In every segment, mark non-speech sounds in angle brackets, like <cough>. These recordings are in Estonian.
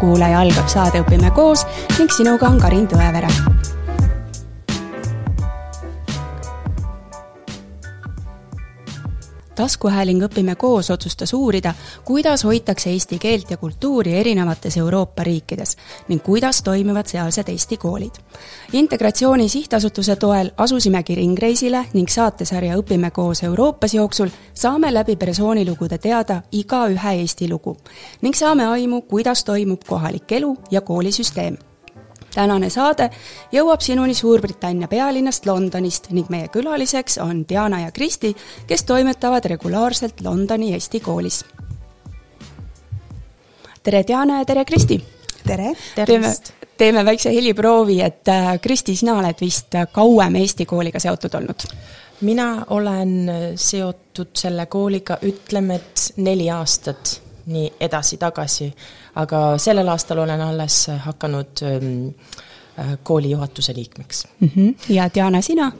kuulaja, algab saade Õpime koos ning sinuga on Karin Tõevere taskuhääling Õpime koos otsustas uurida, kuidas hoitakse eesti keelt ja kultuuri erinevates Euroopa riikides ning kuidas toimivad sealsed eesti koolid. integratsiooni sihtasutuse toel asusimegi ringreisile ning saatesarja Õpime koos Euroopas jooksul saame läbi persoonilugude teada igaühe Eesti lugu ning saame aimu, kuidas toimub kohalik elu ja koolisüsteem tänane saade jõuab sinuni Suurbritannia pealinnast Londonist ning meie külaliseks on Diana ja Kristi, kes toimetavad regulaarselt Londoni Eesti koolis. tere, Diana ja tere, Kristi! tere! teeme, teeme väikse heliproovi, et äh, Kristi, sina oled vist kauem Eesti kooliga seotud olnud? mina olen seotud selle kooliga, ütleme, et neli aastat, nii edasi-tagasi aga sellel aastal olen alles hakanud ähm, äh, kooli juhatuse liikmeks mm. -hmm. ja Diana, sina?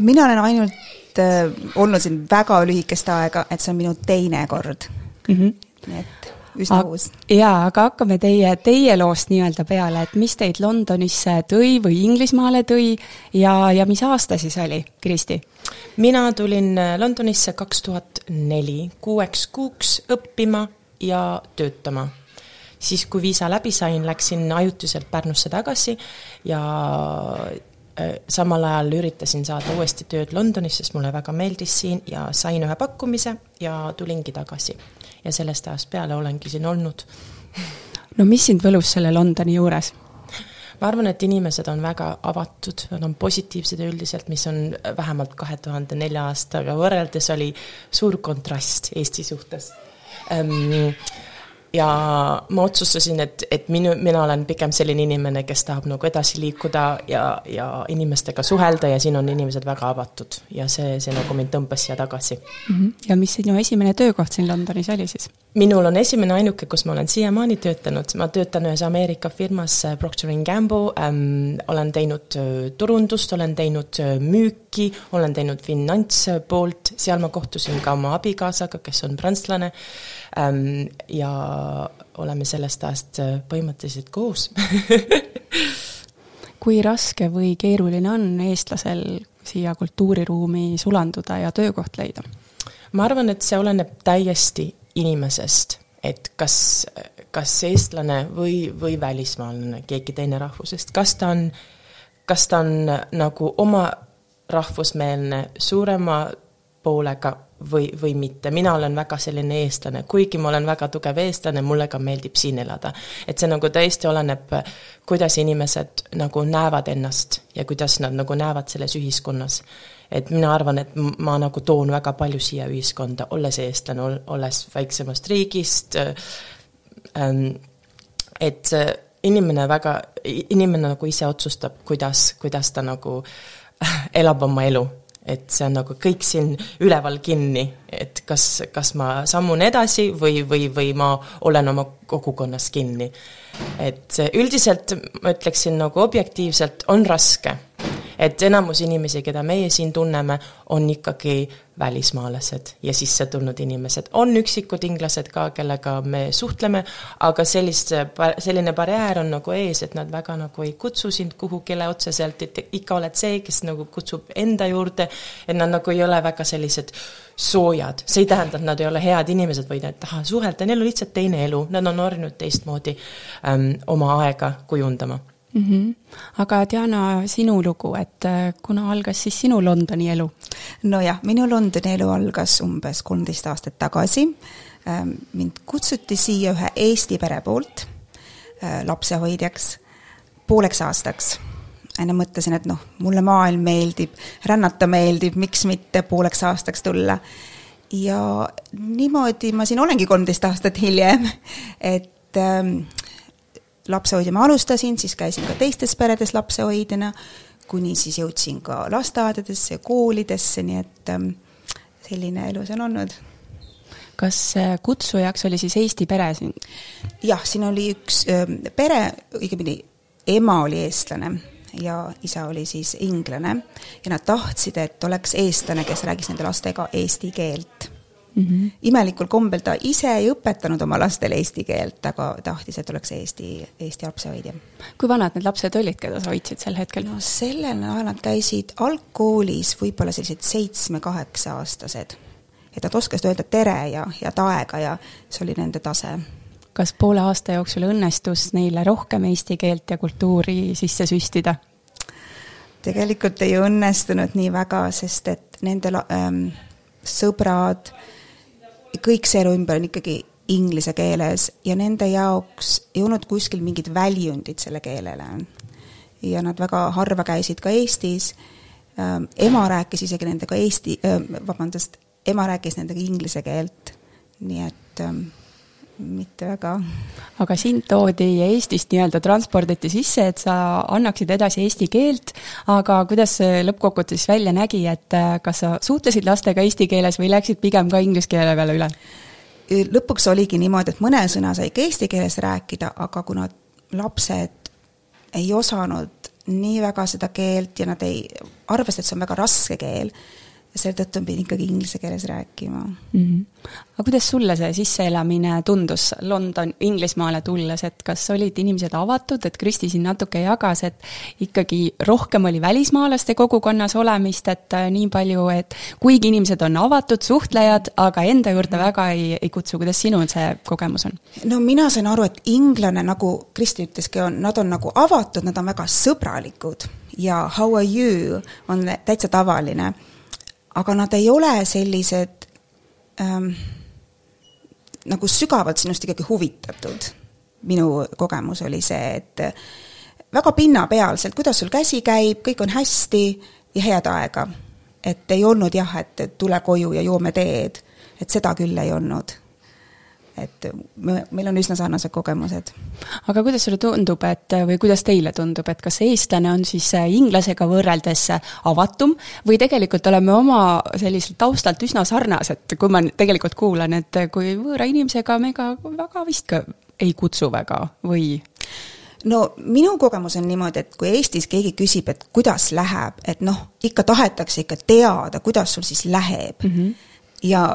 mina olen ainult äh, olnud siin väga lühikest aega, et see on minu teine kord mm. -hmm. nii et üsna aga, uus. jaa, aga hakkame teie, teie loost nii-öelda peale, et mis teid Londonisse tõi või Inglismaale tõi ja, ja mis aasta siis oli, Kristi? mina tulin äh, Londonisse kaks tuhat neli kuueks kuuks õppima ja töötama siis, kui viisa läbi sain, läksin ajutiselt Pärnusse tagasi ja äh, samal ajal üritasin saada uuesti tööd Londonis, sest mulle väga meeldis siin ja sain ühe pakkumise ja tulingi tagasi. ja sellest ajast peale olengi siin olnud. no mis sind võlus selle Londoni juures? ma arvan, et inimesed on väga avatud, nad on positiivsed üldiselt, mis on vähemalt kahe tuhande nelja aastaga võrreldes oli suur kontrast Eesti suhtes ja ma otsustasin, et, et minu, mina olen pigem selline inimene, kes tahab nagu edasi liikuda ja, ja inimestega suhelda ja siin on inimesed väga avatud ja see, see nagu mind tõmbas siia tagasi mm. -hmm. ja mis sinu esimene töökoht siin Londonis oli siis? Minul on esimene ainuke, kus ma olen siiamaani töötanud, ma töötan ühes Ameerika firmas äh, Procter and Gamble. Ähm,, olen teinud äh, turundust, olen teinud äh, müüki, olen teinud finantspoolt, seal ma kohtusin ka oma abikaasaga, kes on prantslane. Ähm,, ja oleme sellest ajast põhimõtteliselt koos. <laughs> Kui raske või keeruline on eestlasel siia kultuuriruumi sulanduda ja töökoht leida? ma arvan, et see oleneb täiesti inimesest, et kas, kas eestlane või, või välismaalane, keegi teine rahvusest, kas ta on, kas ta on nagu oma rahvusmeelne suurema poolega või, või mitte, mina olen väga selline eestlane, kuigi ma olen väga tugev eestlane, mulle ka meeldib siin elada. et see nagu tõesti oleneb, kuidas inimesed nagu näevad ennast ja kuidas nad nagu näevad selles ühiskonnas et mina arvan, et ma nagu toon väga palju siia ühiskonda, olles eestlane, olles väiksemast riigist ähm,, et inimene väga, inimene nagu ise otsustab, kuidas, kuidas ta nagu <laughs> elab oma elu et see on nagu kõik siin üleval kinni, et kas, kas ma sammun edasi või, või, või ma olen oma kogukonnas kinni. et üldiselt ma ütleksin nagu objektiivselt on raske et enamus inimesi, keda meie siin tunneme, on ikkagi välismaalased ja sisse tulnud inimesed. on üksikud inglased ka, kellega me suhtleme, aga sellist, selline barjäär on nagu ees, et nad väga nagu ei kutsu sind kuhugile otseselt, et ikka oled see, kes nagu kutsub enda juurde, et nad nagu ei ole väga sellised soojad, see ei tähenda, et nad ei ole head inimesed või nad ei taha suhelda, neil on lihtsalt teine elu, nad on harjunud teistmoodi ähm, oma aega kujundama mm. -hmm. aga Diana, sinu lugu, et äh, kuna algas siis sinu Londoni elu? nojah, minu Londoni elu algas umbes kolmteist aastat tagasi. Ähm, mind kutsuti siia ühe Eesti pere poolt äh, lapsehoidjaks pooleks aastaks enne mõtlesin, et noh, mulle maailm meeldib, rännata meeldib, miks mitte pooleks aastaks tulla. ja niimoodi ma siin olengi kolmteist aastat hiljem, et ähm, lapsehoidja ma alustasin, siis käisin ka teistes peredes lapsehoidjana, kuni siis jõudsin ka lasteaedadesse, koolidesse, nii et ähm, selline elu see on olnud. kas äh, kutsujaks oli siis Eesti pere siin? jah, siin oli üks ähm, pere, õigemini ema oli eestlane ja isa oli siis inglane ja nad tahtsid, et oleks eestlane, kes räägiks nende lastega eesti keelt mm. -hmm. imelikul kombel ta ise ei õpetanud oma lastele eesti keelt, aga tahtis, et oleks Eesti, Eesti lapsehoidja. kui vanad need lapsed olid, keda sa hoidsid sel hetkel? no sellel ajal nad käisid algkoolis võib-olla sellised seitsme-kaheksa-aastased. et nad oskasid öelda tere ja head aega ja see oli nende tase kas poole aasta jooksul õnnestus neile rohkem eesti keelt ja kultuuri sisse süstida? tegelikult ei õnnestunud nii väga, sest et nende ähm, sõbrad, kõik see elu ümber on ikkagi inglise keeles ja nende jaoks ei olnud kuskil mingit väljundit selle keelele. ja nad väga harva käisid ka Eestis ähm,, ema rääkis isegi nendega eesti äh,, vabandust, ema rääkis nendega inglise keelt, nii et ähm, mitte väga. aga sind toodi Eestist nii-öelda transporditi sisse, et sa annaksid edasi eesti keelt, aga kuidas see lõppkokkuvõttes välja nägi, et äh, kas sa suhtlesid lastega eesti keeles või läksid pigem ka inglise keele peale üle? lõpuks oligi niimoodi, et mõne sõna sai ka eesti keeles rääkida, aga kuna lapsed ei osanud nii väga seda keelt ja nad ei, arvasid, et see on väga raske keel, ja seetõttu ma pidin ikkagi inglise keeles rääkima mm. -hmm. aga kuidas sulle see sisseelamine tundus London, Inglismaale tulles, et kas olid inimesed avatud, et Kristi siin natuke jagas, et ikkagi rohkem oli välismaalaste kogukonnas olemist, et äh, nii palju, et kuigi inimesed on avatud, suhtlejad, aga enda juurde väga ei, ei kutsu, kuidas sinul see kogemus on? no mina sain aru, et inglane, nagu Kristi ütleski, on, nad on nagu avatud, nad on väga sõbralikud ja how are you on täitsa tavaline aga nad ei ole sellised ähm, nagu sügavalt sinust ikkagi huvitatud. minu kogemus oli see, et väga pinnapealselt, kuidas sul käsi käib, kõik on hästi ja head aega. et ei olnud jah, et tule koju ja joome teed, et seda küll ei olnud et me, meil on üsna sarnased kogemused. aga kuidas sulle tundub, et või kuidas teile tundub, et kas eestlane on siis äh, inglasega võrreldes äh, avatum või tegelikult oleme oma selliselt taustalt üsna sarnased, kui ma tegelikult kuulan, et äh, kui võõra inimesega me ka väga vist ka ei kutsu väga või? no minu kogemus on niimoodi, et kui Eestis keegi küsib, et kuidas läheb, et noh, ikka tahetakse ikka teada, kuidas sul siis läheb mm. -hmm. ja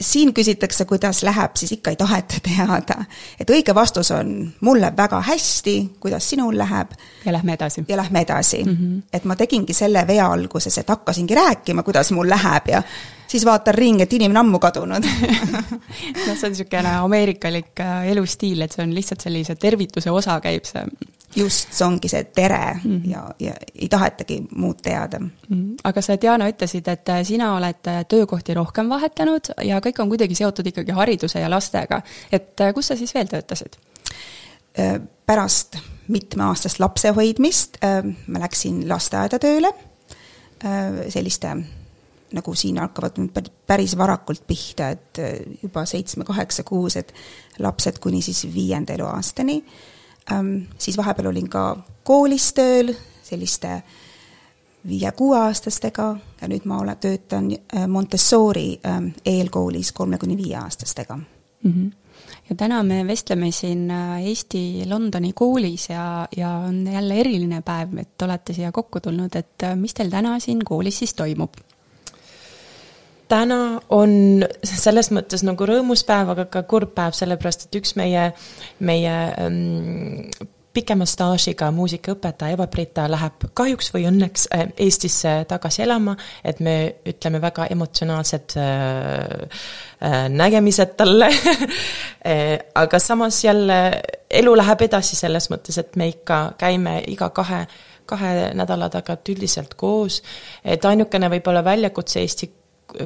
siin küsitakse, kuidas läheb, siis ikka ei taheta teada. et õige vastus on, mul läheb väga hästi, kuidas sinul läheb. ja lähme edasi. ja lähme edasi mm. -hmm. et ma tegingi selle vea alguses, et hakkasingi rääkima, kuidas mul läheb ja siis vaatan ringi, et inimene ammu kadunud <laughs> noh, see on niisugune ameerikalik äh, elustiil, et see on lihtsalt sellise tervituse osa käib see just, see ongi see tere mm -hmm. ja, ja ei tahetagi muud teada mm. -hmm. aga sa, Diana, ütlesid, et äh, sina oled äh, töökohti rohkem vahetanud ja kõik on kuidagi seotud ikkagi hariduse ja lastega. et äh, kus sa siis veel töötasid? pärast mitmeaastast lapsehoidmist ma läksin lasteaeda tööle, selliste nagu siin hakkavad nüüd päris varakult pihta, et juba seitsme-kaheksa-kuused lapsed kuni siis viienda eluaastani. Siis vahepeal olin ka koolis tööl selliste viie-kuueaastastega ja nüüd ma olen, töötan äh, Montessori ähm, eelkoolis kolme kuni viieaastastega mm. -hmm ja täna me vestleme siin äh, Eesti Londoni koolis ja, ja on jälle eriline päev, et olete siia kokku tulnud, et äh, mis teil täna siin koolis siis toimub? Täna on selles mõttes nagu rõõmus päev, aga ka kurb päev, sellepärast et üks meie, meie ähm, pikema staažiga muusikaõpetaja Eva-Brita läheb kahjuks või õnneks äh, Eestisse tagasi elama, et me ütleme väga emotsionaalsed äh, äh, nägemised talle. <laughs> Äh, aga samas jälle elu läheb edasi selles mõttes, et me ikka käime iga kahe kahe nädala tagant üldiselt koos, et ainukene võib-olla väljakutse Eesti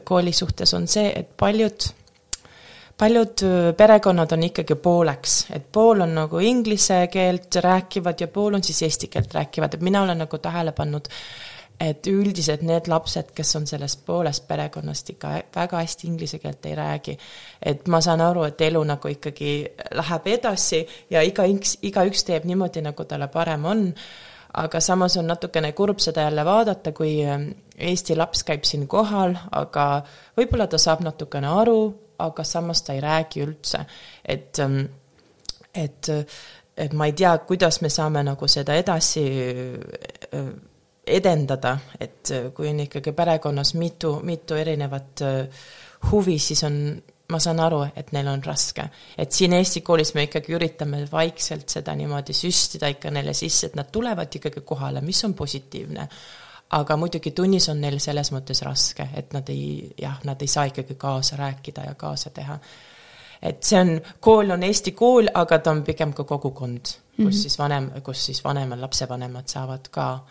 kooli suhtes on see, et paljud, paljud perekonnad on ikkagi pooleks, et pool on nagu inglise keelt rääkivad ja pool on siis eesti keelt rääkivad, et mina olen nagu tähele pannud, et üldiselt need lapsed, kes on sellest poolest perekonnast ikka väga hästi inglise keelt ei räägi. et ma saan aru, et elu nagu ikkagi läheb edasi ja igaüks, igaüks teeb niimoodi, nagu talle parem on aga samas on natukene kurb seda jälle vaadata, kui ähm, Eesti laps käib siin kohal, aga võib-olla ta saab natukene aru, aga samas ta ei räägi üldse, et, ähm, et, et ma ei tea, kuidas me saame nagu seda edasi, äh, edendada, et kui on ikkagi perekonnas mitu, mitu erinevat huvi, siis on ma saan aru, et neil on raske. et siin Eesti koolis me ikkagi üritame vaikselt seda niimoodi süstida ikka neile sisse, et nad tulevad ikkagi kohale, mis on positiivne. aga muidugi tunnis on neil selles mõttes raske, et nad ei, jah, nad ei saa ikkagi kaasa rääkida ja kaasa teha. et see on, kool on Eesti kool, aga ta on pigem ka kogukond, kus mm -hmm. siis vanem, kus siis vanemad, lapsevanemad saavad ka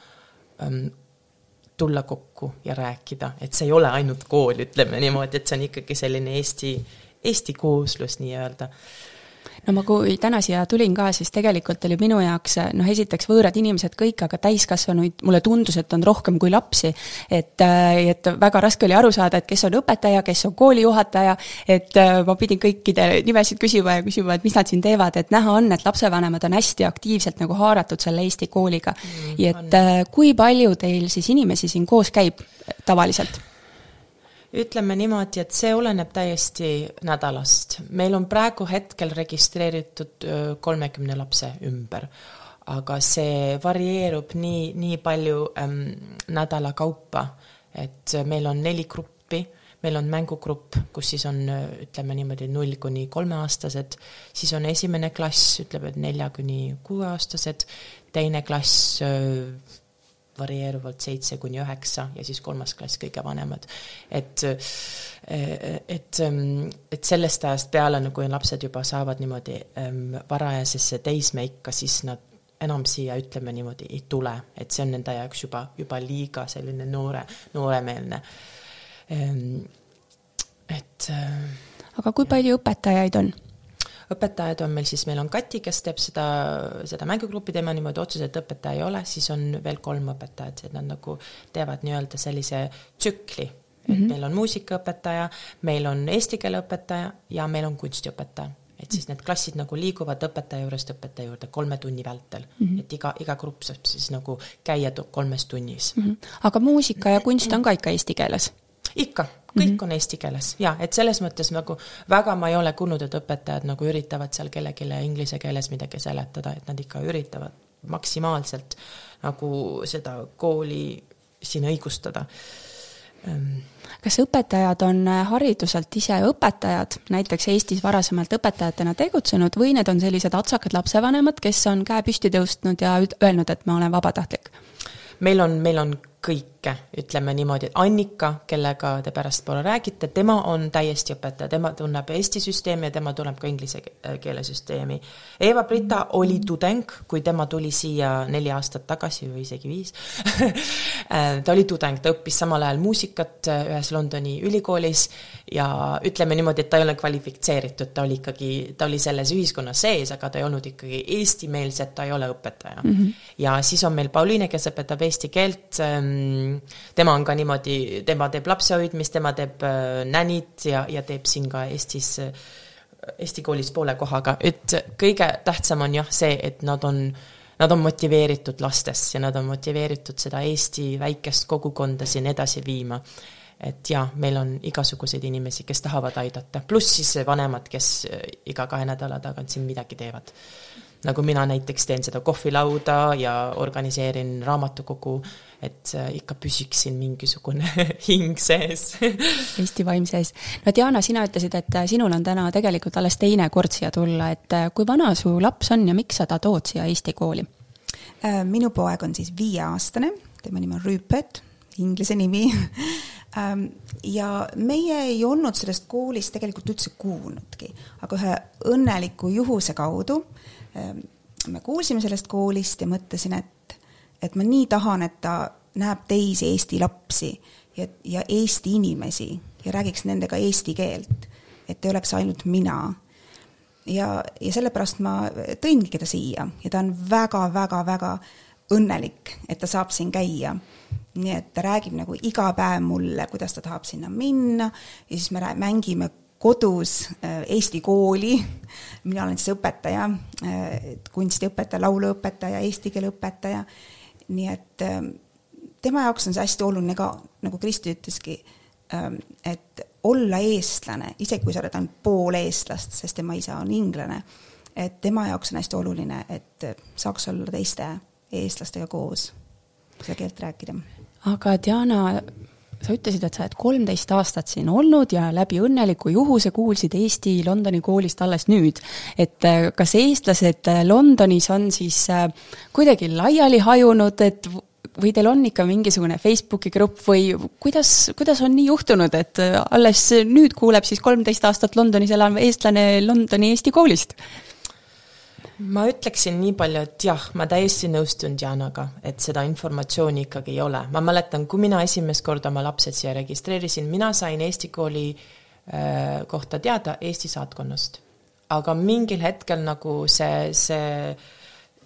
um, tulla kokku ja rääkida, et see ei ole ainult kool, ütleme niimoodi, et see on ikkagi selline Eesti, Eesti kooslus nii-öelda no ma, kui täna siia tulin ka, siis tegelikult oli minu jaoks noh, esiteks võõrad inimesed kõik, aga täiskasvanuid mulle tundus, et on rohkem kui lapsi. et, äh, et väga raske oli aru saada, et kes on õpetaja, kes on koolijuhataja, et äh, ma pidin kõikide nimesid küsima ja küsima, et mis nad siin teevad, et näha on, et lapsevanemad on hästi aktiivselt nagu haaratud selle Eesti kooliga mm,. et on. Äh, kui palju teil siis inimesi siin koos käib tavaliselt? Ütleme niimoodi, et see oleneb täiesti nädalast. meil on praegu hetkel registreeritud kolmekümne lapse ümber, aga see varieerub nii, nii palju ähm, nädala kaupa, et meil on neli gruppi, meil on mängugrupp, kus siis on ütleme niimoodi null kuni kolmeaastased, siis on esimene klass, ütleme, et nelja kuni kuueaastased, teine klass varieeruvalt seitse kuni üheksa ja siis kolmas klass kõige vanemad. et, et, et sellest ajast peale, kui lapsed juba saavad niimoodi varajasesse teismeikka, siis nad enam siia, ütleme niimoodi, ei tule, et see on nende jaoks juba, juba liiga selline noore, nooremeelne. et. aga kui palju õpetajaid on? Õpetajad on meil siis, meil on Kati, kes teeb seda, seda mängugrupi, tema niimoodi otseselt õpetaja ei ole, siis on veel kolm õpetajat, et nad nagu teevad nii-öelda sellise tsükli, et mm -hmm. meil on muusikaõpetaja, meil on eesti keele õpetaja ja meil on kunstiõpetaja et siis need klassid nagu liiguvad õpetaja juurest õpetaja juurde kolme tunni vältel mm, -hmm. et iga, iga grupp saab siis nagu käia kolmes tunnis mm. -hmm. aga muusika ja kunst on ka ikka eesti keeles? Ikka, kõik mm -hmm. on eesti keeles ja et selles mõttes nagu väga ma ei ole kuulnud, et õpetajad nagu üritavad seal kellelegi inglise keeles midagi seletada, et nad ikka üritavad maksimaalselt nagu seda kooli siin õigustada ehm. kas õpetajad on hariduselt ise õpetajad, näiteks Eestis varasemalt õpetajatena tegutsenud või need on sellised atsakad lapsevanemad, kes on käe püsti tõustnud ja öelnud, et ma olen vabatahtlik? meil on, meil on kõike, ütleme niimoodi, et Annika, kellega te pärastpoole räägite, tema on täiesti õpetaja, tema tunneb Eesti süsteemi ja tema tunneb ka inglise keele süsteemi. Eva-Brita oli tudeng, kui tema tuli siia neli aastat tagasi või isegi viis <laughs> ta oli tudeng, ta õppis samal ajal muusikat ühes Londoni ülikoolis ja ütleme niimoodi, et ta ei ole kvalifitseeritud, ta oli ikkagi, ta oli selles ühiskonnas sees, aga ta ei olnud ikkagi eestimeelse, et ta ei ole õpetaja mm. -hmm. ja siis on meil Pauliine, kes õpetab eesti keelt ähm, tema on ka niimoodi, tema teeb lapsehoidmist, tema teeb äh, nänid ja, ja teeb siin ka Eestis, äh, Eesti koolis poole kohaga, et kõige tähtsam on jah see, et nad on nad on motiveeritud lastest ja nad on motiveeritud seda Eesti väikest kogukonda siin edasi viima. et jaa, meil on igasuguseid inimesi, kes tahavad aidata, pluss siis vanemad, kes äh, iga kahe nädala tagant siin midagi teevad nagu mina näiteks teen seda kohvilauda ja organiseerin raamatukogu, et äh, ikka püsiks siin mingisugune <laughs> hing sees Eesti vaim sees. no Diana, sina ütlesid, et äh, sinul on täna tegelikult alles teine kord siia tulla, et äh, kui vana su laps on ja miks sa ta tood siia Eesti kooli? minu poeg on siis viieaastane, tema nimi on Rüüpet, inglise nimi <laughs> ähm, ja meie ei olnud sellest koolist tegelikult üldse kuulnudki, aga ühe õnneliku juhuse kaudu Ehm, me kuulsime sellest koolist ja mõtlesin, et, et ma nii tahan, et ta näeb teisi Eesti lapsi ja, ja Eesti inimesi ja räägiks nendega eesti keelt, et ei oleks ainult mina. ja, ja sellepärast ma tõingi ta siia ja ta on väga-väga-väga õnnelik, et ta saab siin käia. nii et ta räägib nagu iga päev mulle, kuidas ta tahab sinna minna ja siis me mängime kodus äh, Eesti kooli, mina olen siis õpetaja, äh, kunstiõpetaja, lauluõpetaja, eesti keele õpetaja, nii et äh, tema jaoks on see hästi oluline ka, nagu Kristi ütleski, ähm, et olla eestlane, isegi kui sa oled ainult pool eestlast, sest tema isa on inglane, et tema jaoks on hästi oluline, et saaks olla teiste eestlastega koos seda keelt rääkida. aga Diana, sa ütlesid, et sa oled kolmteist aastat siin olnud ja läbi õnneliku juhuse kuulsid Eesti Londoni koolist alles nüüd. et äh, kas eestlased äh, Londonis on siis äh, kuidagi laiali hajunud, et või teil on ikka mingisugune Facebooki grupp või kuidas, kuidas on nii juhtunud, et alles nüüd kuuleb siis kolmteist aastat Londonis elav eestlane Londoni Eesti koolist? Ma ütleksin nii palju, et jah, ma täiesti nõustun Dianaga, et seda informatsiooni ikkagi ei ole. ma mäletan, kui mina esimest korda oma lapsed siia registreerisin, mina sain Eesti kooli äh, kohta teada Eesti saatkonnast. aga mingil hetkel nagu see, see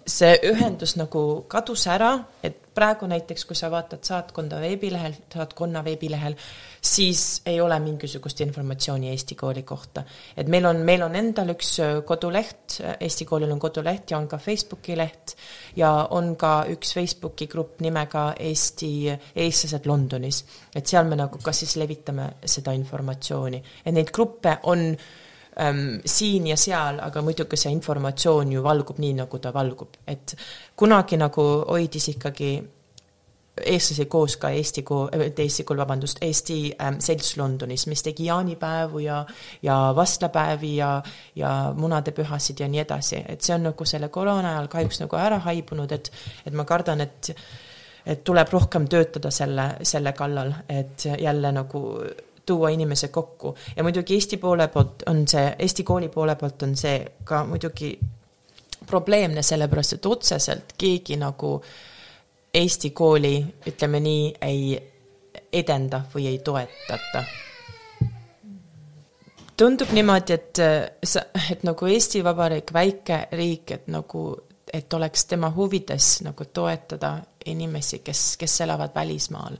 see ühendus nagu kadus ära, et praegu näiteks, kui sa vaatad saatkonda veebilehel, saatkonna veebilehel, siis ei ole mingisugust informatsiooni Eesti kooli kohta. et meil on, meil on endal üks äh, koduleht, Eesti koolil on koduleht ja on ka Facebooki leht ja on ka üks Facebooki grupp nimega Eesti, eestlased Londonis. et seal me nagu ka siis levitame seda informatsiooni, et neid gruppe on äh, ähm, siin ja seal, aga muidugi see informatsioon ju valgub nii, nagu ta valgub, et kunagi nagu hoidis ikkagi eestlasi koos ka Eesti kool, äh, Eesti kool, vabandust, Eesti ähm, selts Londonis, mis tegi jaanipäevu ja, ja vastlapäevi ja, ja munadepühasid ja nii edasi, et see on nagu selle koroona ajal kahjuks nagu ära haibunud, et, et ma kardan, et et tuleb rohkem töötada selle, selle kallal, et jälle nagu tuua inimese kokku ja muidugi Eesti poole poolt on see, Eesti kooli poole poolt on see ka muidugi probleemne, sellepärast et otseselt keegi nagu Eesti kooli, ütleme nii, ei edenda või ei toetata. tundub niimoodi, et sa, et nagu Eesti Vabariik, väike riik, et nagu, et oleks tema huvides nagu toetada inimesi, kes, kes elavad välismaal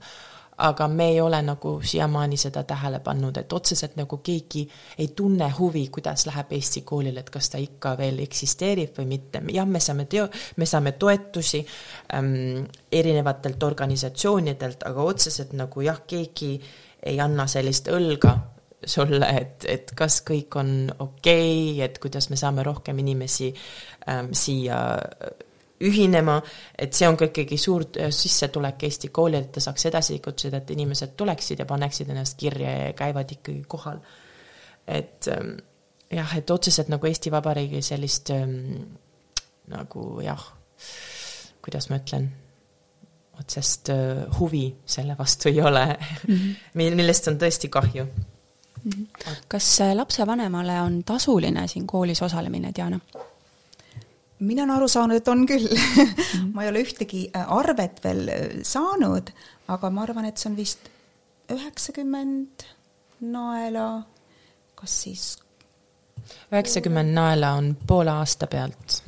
aga me ei ole nagu siiamaani seda tähele pannud, et otseselt nagu keegi ei tunne huvi, kuidas läheb Eesti koolil, et kas ta ikka veel eksisteerib või mitte. jah, me saame teo-, me saame toetusi ähm, erinevatelt organisatsioonidelt, aga otseselt nagu jah, keegi ei anna sellist õlga sulle, et, et kas kõik on okei okay,, et kuidas me saame rohkem inimesi ähm, siia ühinema, et see on ka ikkagi suur äh, sissetulek Eesti koolile, et ta saaks edasi tegutseda, et inimesed tuleksid ja paneksid ennast kirja ja käivad ikkagi kohal. et ähm, jah, et otseselt nagu Eesti Vabariigil sellist ähm, nagu jah, kuidas ma ütlen, otsest äh, huvi selle vastu ei ole <laughs> mm, -hmm. millest on tõesti kahju mm. -hmm. kas äh, lapsevanemale on tasuline siin koolis osalemine, Diana? Mina olen aru saanud, et on küll mm. -hmm. ma ei ole ühtegi äh, arvet veel äh, saanud, aga ma arvan, et see on vist üheksakümmend naela, kas siis üheksakümmend naela on poole aasta pealt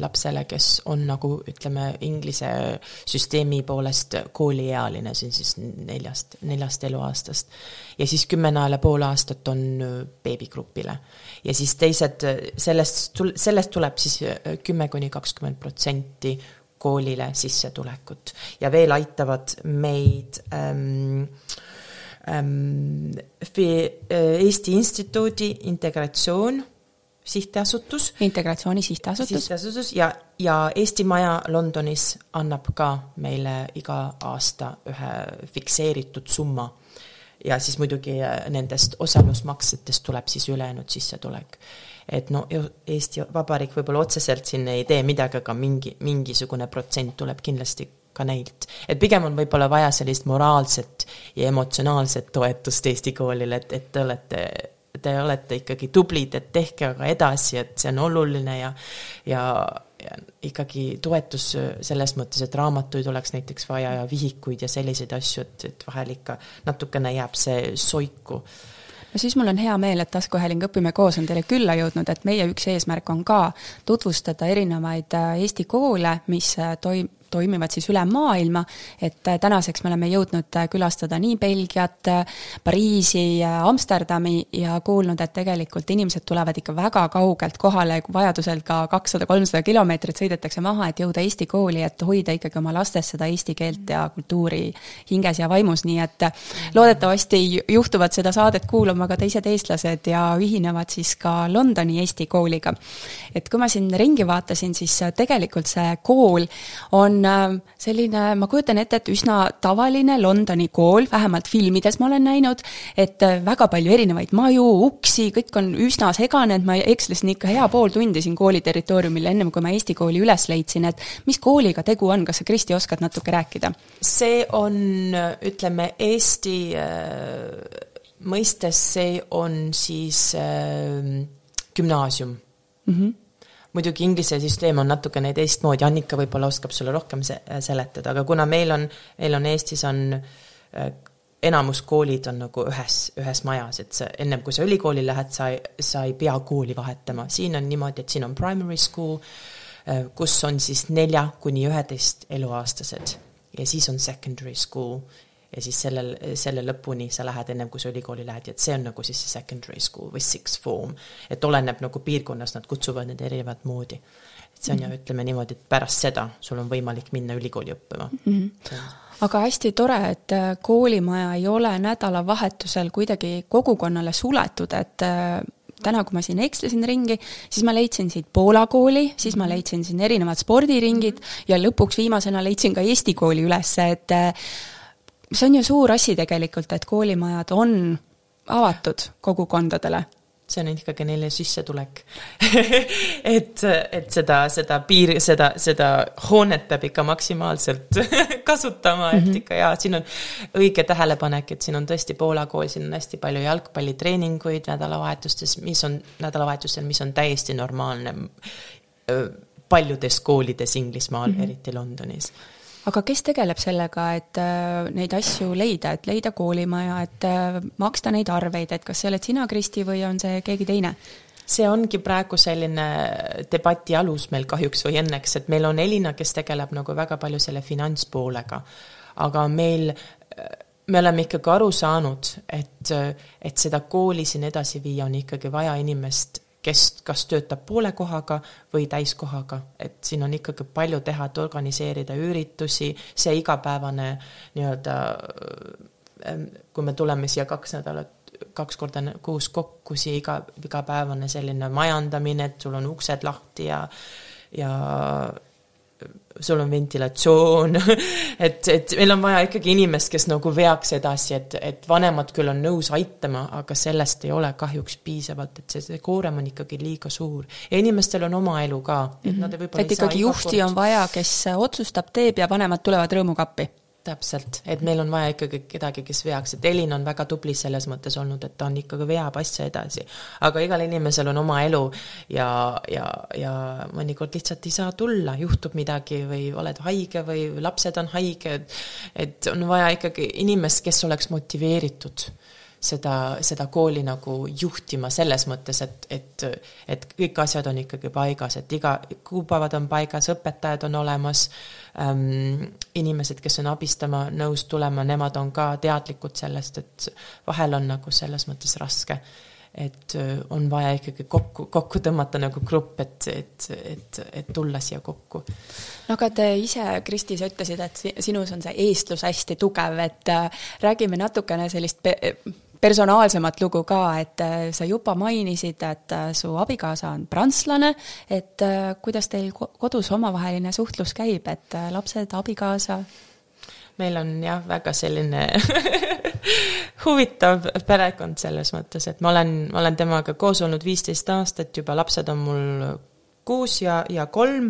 lapsele, kes on nagu ütleme, inglise süsteemi poolest kooliealine, see on siis neljast, neljast eluaastast. ja siis kümme naela pool aastat on äh, beebigrupile. ja siis teised, sellest, sellest tuleb siis äh, kümme kuni kakskümmend protsenti koolile sissetulekut ja veel aitavad meid ähm, ähm, Eesti Instituudi integratsioon sihtasutus. integratsiooni sihtasutus. sihtasutus ja, ja Eesti Maja Londonis annab ka meile iga aasta ühe fikseeritud summa. ja siis muidugi äh, nendest osalusmaksetest tuleb siis ülejäänud sissetulek. et no Eesti Vabariik võib-olla otseselt siin ei tee midagi, aga mingi, mingisugune protsent tuleb kindlasti ka neilt. et pigem on võib-olla vaja sellist moraalset ja emotsionaalset toetust Eesti koolile, et, et te olete te olete ikkagi tublid, et tehke aga edasi, et see on oluline ja ja, ja ikkagi toetus selles mõttes, et raamatuid oleks näiteks vaja ja vihikuid ja selliseid asju, et, et vahel ikka natukene jääb see soiku. No siis mul on hea meel, et taskuhääling Õpime koos on teile külla jõudnud, et meie üks eesmärk on ka tutvustada erinevaid äh, Eesti koole, mis äh, toim-, toimivad siis üle maailma, et äh, tänaseks me oleme jõudnud äh, külastada nii Belgiat, äh, Pariisi, Amsterdami ja kuulnud, et tegelikult inimesed tulevad ikka väga kaugelt kohale, vajadusel ka kakssada, kolmsada kilomeetrit sõidetakse maha, et jõuda Eesti kooli, et hoida ikkagi oma lastes seda eesti keelt ja kultuuri hinges ja vaimus, nii et loodetavasti juhtuvad seda saadet kuulama ka teised eestlased ja ühinevad siis ka Londoni Eesti kooliga. et kui ma siin ringi vaatasin, siis tegelikult see kool on selline, ma kujutan ette, et üsna tavaline Londoni kool, vähemalt filmides ma olen näinud, et äh, väga palju erinevaid maju, uksi, kõik on üsna segane, et ma ekslesin ikka hea pool tundi siin kooli territooriumil, ennem kui ma Eesti kooli üles leidsin, et mis kooliga tegu on, kas sa, Kristi, oskad natuke rääkida? see on, ütleme, Eesti äh, mõistes see on siis äh, gümnaasium mm. -hmm muidugi Inglise süsteem on natukene teistmoodi, Annika võib-olla oskab sulle rohkem se-, seletada, aga kuna meil on, meil on Eestis on äh, enamus koolid on nagu ühes, ühes majas, et sa ennem kui sa ülikooli lähed, sa, sa ei pea kooli vahetama, siin on niimoodi, et siin on primary school, äh, kus on siis nelja kuni üheteist eluaastased ja siis on secondary school ja siis sellel, selle lõpuni sa lähed ennem, kui sa ülikooli lähed ja et see on nagu siis see secondary school või sixth form. et oleneb nagu piirkonnas, nad kutsuvad need erinevat moodi. et see on mm -hmm. ju, ütleme niimoodi, et pärast seda sul on võimalik minna ülikooli õppima mm. -hmm. aga hästi tore, et äh, koolimaja ei ole nädalavahetusel kuidagi kogukonnale suletud, et äh, täna, kui ma siin ekslesin ringi, siis ma leidsin siit Poola kooli, siis ma mhm. leidsin siin erinevad spordiringid ja lõpuks viimasena leidsin ka Eesti kooli ülesse, et see on ju suur asi tegelikult, et koolimajad on avatud kogukondadele see on ikkagi neile sissetulek <laughs> et, et seda, seda piiri, seda, seda hoonet peab ikka maksimaalselt <laughs> kasutama, et mm -hmm. ikka jaa, siin on õige tähelepanek, et siin on tõesti Poola kool, siin on hästi palju jalgpallitreeninguid nädalavahetustes, mis on, nädalavahetusel, mis on täiesti normaalne paljudes koolides Inglismaal mm, -hmm. eriti Londonis aga kes tegeleb sellega, et äh, neid asju leida, et leida koolimaja, et äh, maksta neid arveid, et kas see oled sina, Kristi, või on see keegi teine? see ongi praegu selline debati alus meil kahjuks või õnneks, et meil on Elina, kes tegeleb nagu väga palju selle finantspoolega. aga meil, me oleme ikkagi aru saanud, et, et seda kooli siin edasi viia, on ikkagi vaja inimest kes kas töötab poole kohaga või täiskohaga, et siin on ikkagi palju teha, et organiseerida üritusi, see igapäevane nii-öelda, ähm, kui me tuleme siia kaks nädalat, kaks korda kuus kokku, siia iga, igapäevane selline majandamine, et sul on uksed lahti ja ja sul on ventilatsioon <laughs> et, et meil on vaja ikkagi inimest, kes nagu veaks edasi, et, et vanemad küll on nõus aitama, aga sellest ei ole kahjuks piisavalt, et see, see koorem on ikkagi liiga suur. ja inimestel on oma elu ka, et nad võib-olla et ikkagi juhti kord... on vaja, kes otsustab, teeb ja vanemad tulevad rõõmuga appi täpselt, et meil on vaja ikkagi kedagi, kes veaks, et Elin on väga tubli selles mõttes olnud, et ta on ikkagi veab asja edasi. aga igal inimesel on oma elu ja, ja, ja mõnikord lihtsalt ei saa tulla, juhtub midagi või oled haige või lapsed on haiged, et on vaja ikkagi inimest, kes oleks motiveeritud seda, seda kooli nagu juhtima selles mõttes, et, et, et kõik asjad on ikkagi paigas, et iga, kuupäevad on paigas, õpetajad on olemas ähm,, inimesed, kes on abistama nõus tulema, nemad on ka teadlikud sellest, et vahel on nagu selles mõttes raske et äh, on vaja ikkagi kokku, kokku tõmmata nagu grupp, et, et, et, et tulla siia kokku. no aga te ise, Kristi, sa ütlesid, et sinus on see eestlus hästi tugev, et äh, räägime natukene sellist personaalsemat lugu ka, et äh, sa juba mainisid, et äh, su abikaasa on prantslane, et äh, kuidas teil kodus omavaheline suhtlus käib, et lapsed, abikaasa? meil on jah, väga selline <laughs> huvitav perekond selles mõttes, et ma olen, ma olen temaga koos olnud viisteist aastat juba, lapsed on mul kuus ja, ja kolm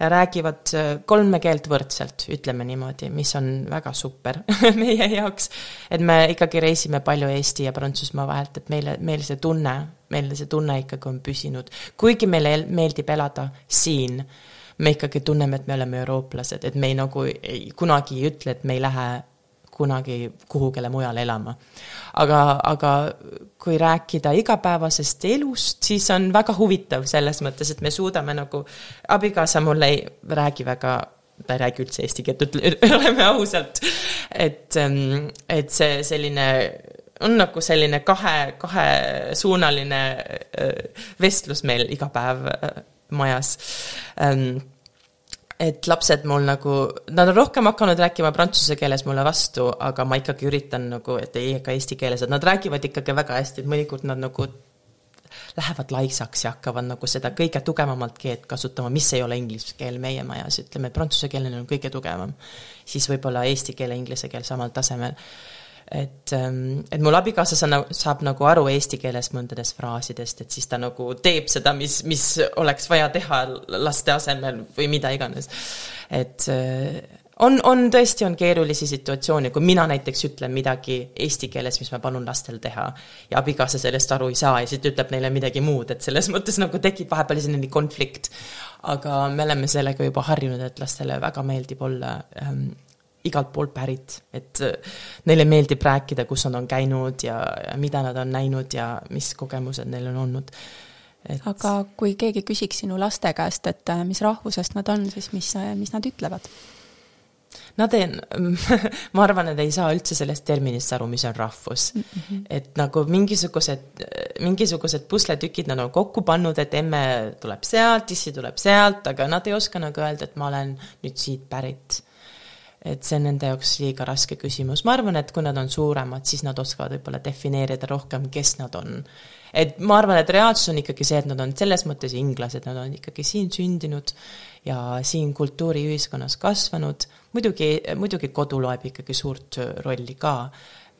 räägivad äh, kolme keelt võrdselt, ütleme niimoodi, mis on väga super <laughs> meie jaoks. et me ikkagi reisime palju Eesti ja Prantsusmaa vahelt, et meile, meil see tunne, meil see tunne ikkagi on püsinud. kuigi meile meeldib elada siin, me ikkagi tunneme, et me oleme eurooplased, et me ei nagu ei, kunagi ei ütle, et me ei lähe kunagi kuhugile mujale elama. aga, aga kui rääkida igapäevasest elust, siis on väga huvitav selles mõttes, et me suudame nagu, abikaasa mul ei räägi väga ta ei räägi üldse eesti keelt, <laughs> oleme ausalt. et, ähm, et see selline on nagu selline kahe, kahesuunaline äh, vestlus meil iga päev äh, majas ähm, et lapsed mul nagu, nad on rohkem hakanud rääkima prantsuse keeles mulle vastu, aga ma ikkagi üritan nagu, et ei, ka eesti keeles, et nad räägivad ikkagi väga hästi, et mõnikord nad nagu lähevad laisaks ja hakkavad nagu seda kõige tugevamat keelt kasutama, mis ei ole inglise keel meie majas, ütleme, prantsuse keel on kõige tugevam. siis võib-olla eesti keel ja inglise keel samal tasemel et, ähm, et mul abikaasa sa, saab nagu aru eesti keeles mõndadest fraasidest, et siis ta nagu teeb seda, mis, mis oleks vaja teha laste asemel või mida iganes. et äh, on, on tõesti, on keerulisi situatsioone, kui mina näiteks ütlen midagi eesti keeles, mis ma palun lastel teha, ja abikaasa sellest aru ei saa ja siis ta ütleb neile midagi muud, et selles mõttes nagu tekib vahepeal selline konflikt. aga me oleme sellega juba harjunud, et lastele väga meeldib olla ähm, igalt poolt pärit, et äh, neile meeldib rääkida, kus nad on käinud ja, ja mida nad on näinud ja mis kogemused neil on olnud et.... aga kui keegi küsiks sinu laste käest, et äh, mis rahvusest nad on, siis mis, äh, mis nad ütlevad? Nad ei, <laughs> ma arvan, et ei saa üldse sellest terminist aru, mis on rahvus mm. -hmm. et nagu mingisugused, mingisugused pusletükid nad on kokku pannud, et emme tuleb sealt, issi tuleb sealt, aga nad ei oska nagu öelda, et ma olen nüüd siit pärit et see on nende jaoks liiga raske küsimus, ma arvan, et kui nad on suuremad, siis nad oskavad võib-olla defineerida rohkem, kes nad on. et ma arvan, et reaalsus on ikkagi see, et nad on selles mõttes inglased, nad on ikkagi siin sündinud ja siin kultuuriühiskonnas kasvanud, muidugi, muidugi kodu loeb ikkagi suurt rolli ka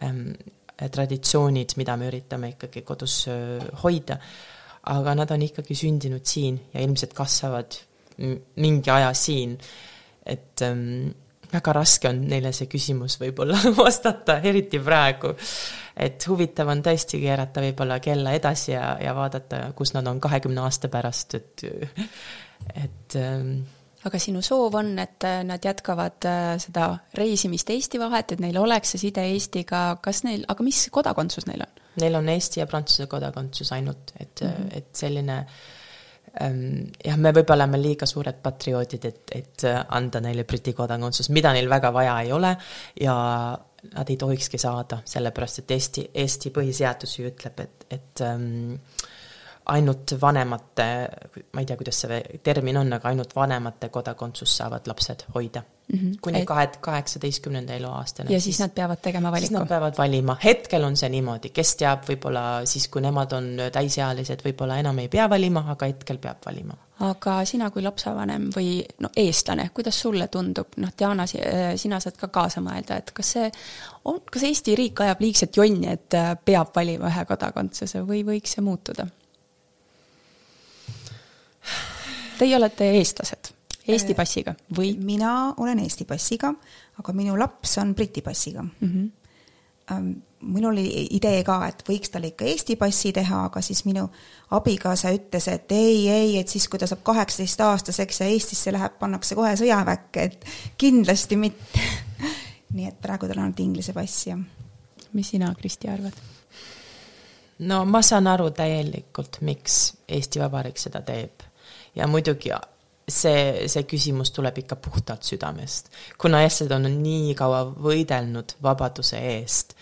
ähm,, traditsioonid, mida me üritame ikkagi kodus äh, hoida, aga nad on ikkagi sündinud siin ja ilmselt kasvavad mingi aja siin, et ähm, väga raske on neile see küsimus võib-olla <laughs> vastata, eriti praegu. et huvitav on tõesti keerata võib-olla kella edasi ja, ja vaadata, kus nad on kahekümne aasta pärast, et, et ähm, aga sinu soov on, et nad jätkavad äh, seda reisimist Eesti vahet, et neil oleks see side Eestiga, kas neil, aga mis kodakondsus neil on? Neil on Eesti ja Prantsuse kodakondsus ainult, et mm, -hmm. et selline äh, jah, me võib-olla oleme liiga suured patrioodid, et, et äh, anda neile Briti kodakondsus, mida neil väga vaja ei ole ja nad ei tohikski saada, sellepärast et Eesti, Eesti põhiseadus ju ütleb, et, et ähm, ainult vanemate, ma ei tea, kuidas see termin on, aga ainult vanemate kodakondsust saavad lapsed hoida mm. -hmm. kuni kahe, kaheksateistkümnenda eluaastani. ja siis nad peavad tegema valiku? siis nad peavad valima, hetkel on see niimoodi, kes teab, võib-olla siis, kui nemad on täisealised, võib-olla enam ei pea valima, aga hetkel peab valima. aga sina kui lapsevanem või no eestlane, kuidas sulle tundub, noh, Diana, äh, sina saad ka kaasa mõelda, et kas see on, kas Eesti riik ajab liigset jonni, et äh, peab valima ühe kodakondsuse või võiks see muutuda? Teie olete eestlased Eesti passiga või? mina olen Eesti passiga, aga minu laps on Briti passiga mm. -hmm. minul oli idee ka, et võiks talle ikka Eesti passi teha, aga siis minu abikaasa ütles, et ei, ei, et siis, kui ta saab kaheksateistaastaseks ja Eestisse läheb, pannakse kohe sõjaväkke, et kindlasti mitte <laughs> nii et praegu tal on ainult Inglise pass ja. mis sina, Kristi, arvad? no ma saan aru täielikult, miks Eesti Vabariik seda teeb ja muidugi see, see küsimus tuleb ikka puhtalt südamest. kuna eestlased on nii kaua võidelnud vabaduse eest,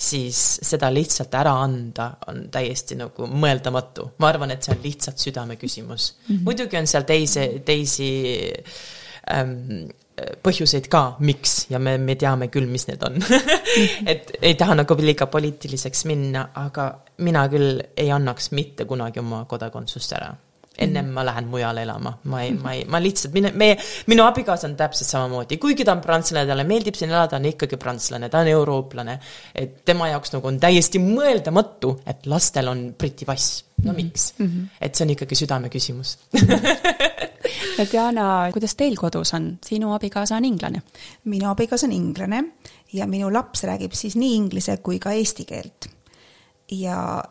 siis seda lihtsalt ära anda on täiesti nagu mõeldamatu. ma arvan, et see on lihtsalt südameküsimus mm. -hmm. muidugi on seal teisi, teisi ähm, põhjuseid ka, miks ja me, me teame küll, mis need on <laughs> et ei taha nagu liiga poliitiliseks minna, aga mina küll ei annaks mitte kunagi oma kodakondsust ära ennem ma lähen mujale elama, ma ei, ma ei, ma lihtsalt, mine, meie, minu abikaasa on täpselt samamoodi, kuigi ta on prantslane, talle meeldib siin elada, on ikkagi prantslane, ta on eurooplane. et tema jaoks nagu on täiesti mõeldamatu, et lastel on Briti pass, no miks mm? -hmm. et see on ikkagi südameküsimus <laughs> ja Diana, kuidas teil kodus on, sinu abikaasa on inglane? minu abikaasa on inglane ja minu laps räägib siis nii inglise kui ka eesti keelt. ja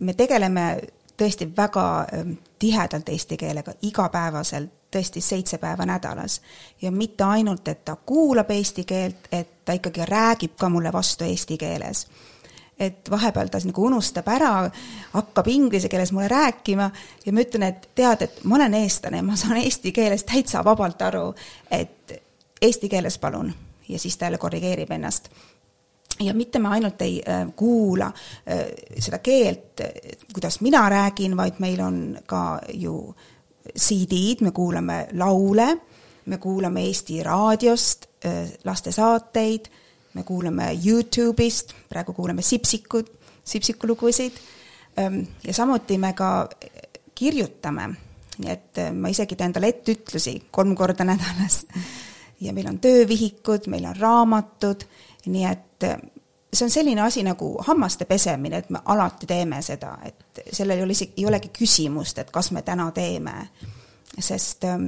me tegeleme tõesti väga ähm, tihedalt eesti keelega, igapäevaselt, tõesti seitse päeva nädalas. ja mitte ainult, et ta kuulab eesti keelt, et ta ikkagi räägib ka mulle vastu eesti keeles. et vahepeal ta nagu unustab ära, hakkab inglise keeles mulle rääkima ja ma ütlen, et tead, et ma olen eestlane, ma saan eesti keeles täitsa vabalt aru, et eesti keeles palun. ja siis ta jälle korrigeerib ennast ja mitte me ainult ei äh, kuula äh, seda keelt, kuidas mina räägin, vaid meil on ka ju CD-d, me kuulame laule, me kuulame Eesti raadiost äh, lastesaateid, me kuulame Youtube'ist, praegu kuulame Sipsikut, Sipsiku lugusid ja samuti me ka kirjutame, nii et ma isegi teen talle etteütlusi kolm korda nädalas. <laughs> ja meil on töövihikud, meil on raamatud, nii et see on selline asi nagu hammaste pesemine, et me alati teeme seda, et sellel ei ole isegi, ei olegi küsimust, et kas me täna teeme. sest ähm,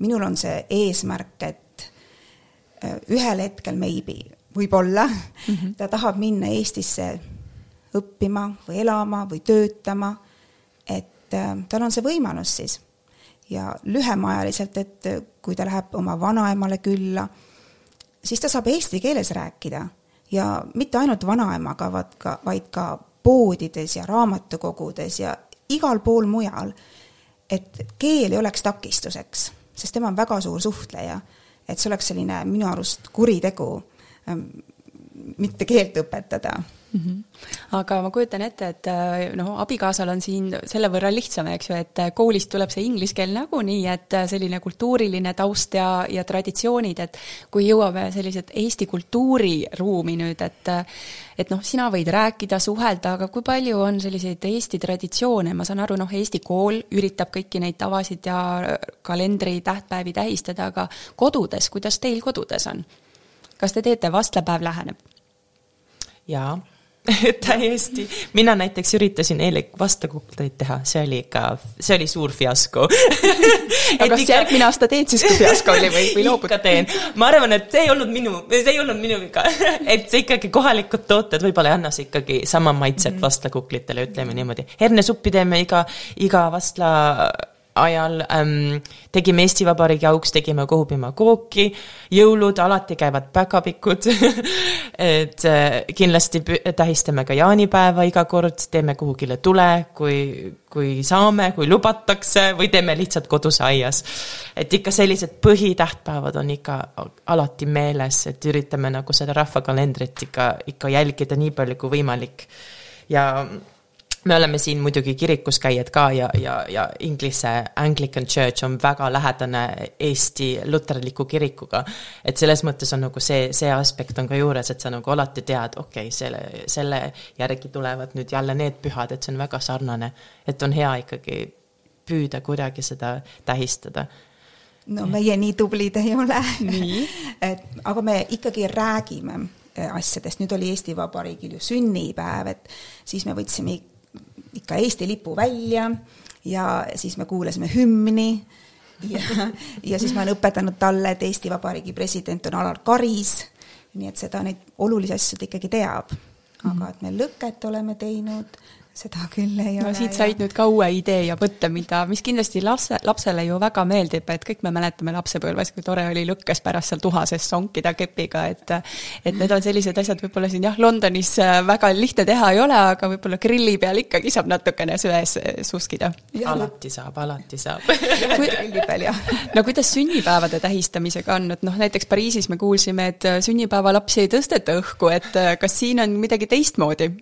minul on see eesmärk, et äh, ühel hetkel maybe, võib-olla mm, -hmm. ta tahab minna Eestisse õppima või elama või töötama, et tal on see võimalus siis. ja lühemaajaliselt, et kui ta läheb oma vanaemale külla, siis ta saab eesti keeles rääkida ja mitte ainult vanaemaga, vaid ka, vaid ka poodides ja raamatukogudes ja igal pool mujal, et keel ei oleks takistuseks, sest tema on väga suur suhtleja. et see oleks selline minu arust kuritegu ähm, mitte keelt õpetada mm. -hmm. aga ma kujutan ette, et äh, noh, abikaasal on siin selle võrra lihtsam, eks ju, et äh, koolist tuleb see inglise keel nagunii, et äh, selline kultuuriline taust ja, ja traditsioonid, et kui jõuame sellised Eesti kultuuriruumi nüüd, et et noh, sina võid rääkida, suhelda, aga kui palju on selliseid Eesti traditsioone, ma saan aru, noh, Eesti kool üritab kõiki neid tavasid ja kalendri tähtpäevi tähistada, aga kodudes, kuidas teil kodudes on? kas te teete, vastlapäev läheneb? jaa <laughs> täiesti, mina näiteks üritasin eile vastakukleid teha, see oli ikka, see oli suur fiasko <laughs> aga kas ikka... järgmine aasta teed siis, kui fiasko oli või, või <laughs> loobud? ikka teen, ma arvan, et see ei olnud minu, see ei olnud minu viga et see ikkagi kohalikud tooted võib-olla ei anna see ikkagi sama maitset mm -hmm. vastlakuklitele, ütleme niimoodi. hernesuppi teeme iga, iga vastla ajal ähm, tegime Eesti Vabariigi auks, tegime Kohupiima kooki, jõulud alati käivad päkapikud. <laughs> Et äh, kindlasti tähistame ka jaanipäeva iga kord, teeme kuhugile tule, kui, kui saame, kui lubatakse või teeme lihtsalt kodus aias. et ikka sellised põhitähtpäevad on ikka alati meeles, et üritame nagu seda rahvakalendrit ikka, ikka jälgida nii palju kui võimalik. Ja me oleme siin muidugi kirikus käijad ka ja, ja, ja Inglise Anglican Church on väga lähedane Eesti luterliku kirikuga. et selles mõttes on nagu see, see aspekt on ka juures, et sa nagu alati tead, okei okay,, selle, selle järgi tulevad nüüd jälle need pühad, et see on väga sarnane. et on hea ikkagi püüda kuidagi seda tähistada no meie nii tublid ei ole. <laughs> et aga me ikkagi räägime eh, asjadest, nüüd oli Eesti Vabariigil ju sünnipäev, et siis me võtsime ikka Eesti lipu välja ja siis me kuulasime hümni ja, ja siis ma olen õpetanud talle, et Eesti Vabariigi president on Alar Karis, nii et seda, neid olulisi asju ta ikkagi teab. aga mhm. et me lõket oleme teinud seda küll ei no, ole. siit said nüüd ka uue idee ja mõtte, mida, mis kindlasti lapse, lapsele ju väga meeldib, et kõik me mäletame lapsepõlves, kui tore oli lõkkes pärast seal tuha sees sonkida kepiga, et et need on sellised asjad võib-olla siin jah, Londonis äh, väga lihtne teha ei ole, aga võib-olla grilli peal ikkagi saab natukene söes äh, suskida. alati saab, alati saab <laughs> grilli peal, jah. no kuidas sünnipäevade tähistamisega on, et noh, näiteks Pariisis me kuulsime, et äh, sünnipäevalapsi ei tõsteta õhku, et kas siin on midagi teistmoodi?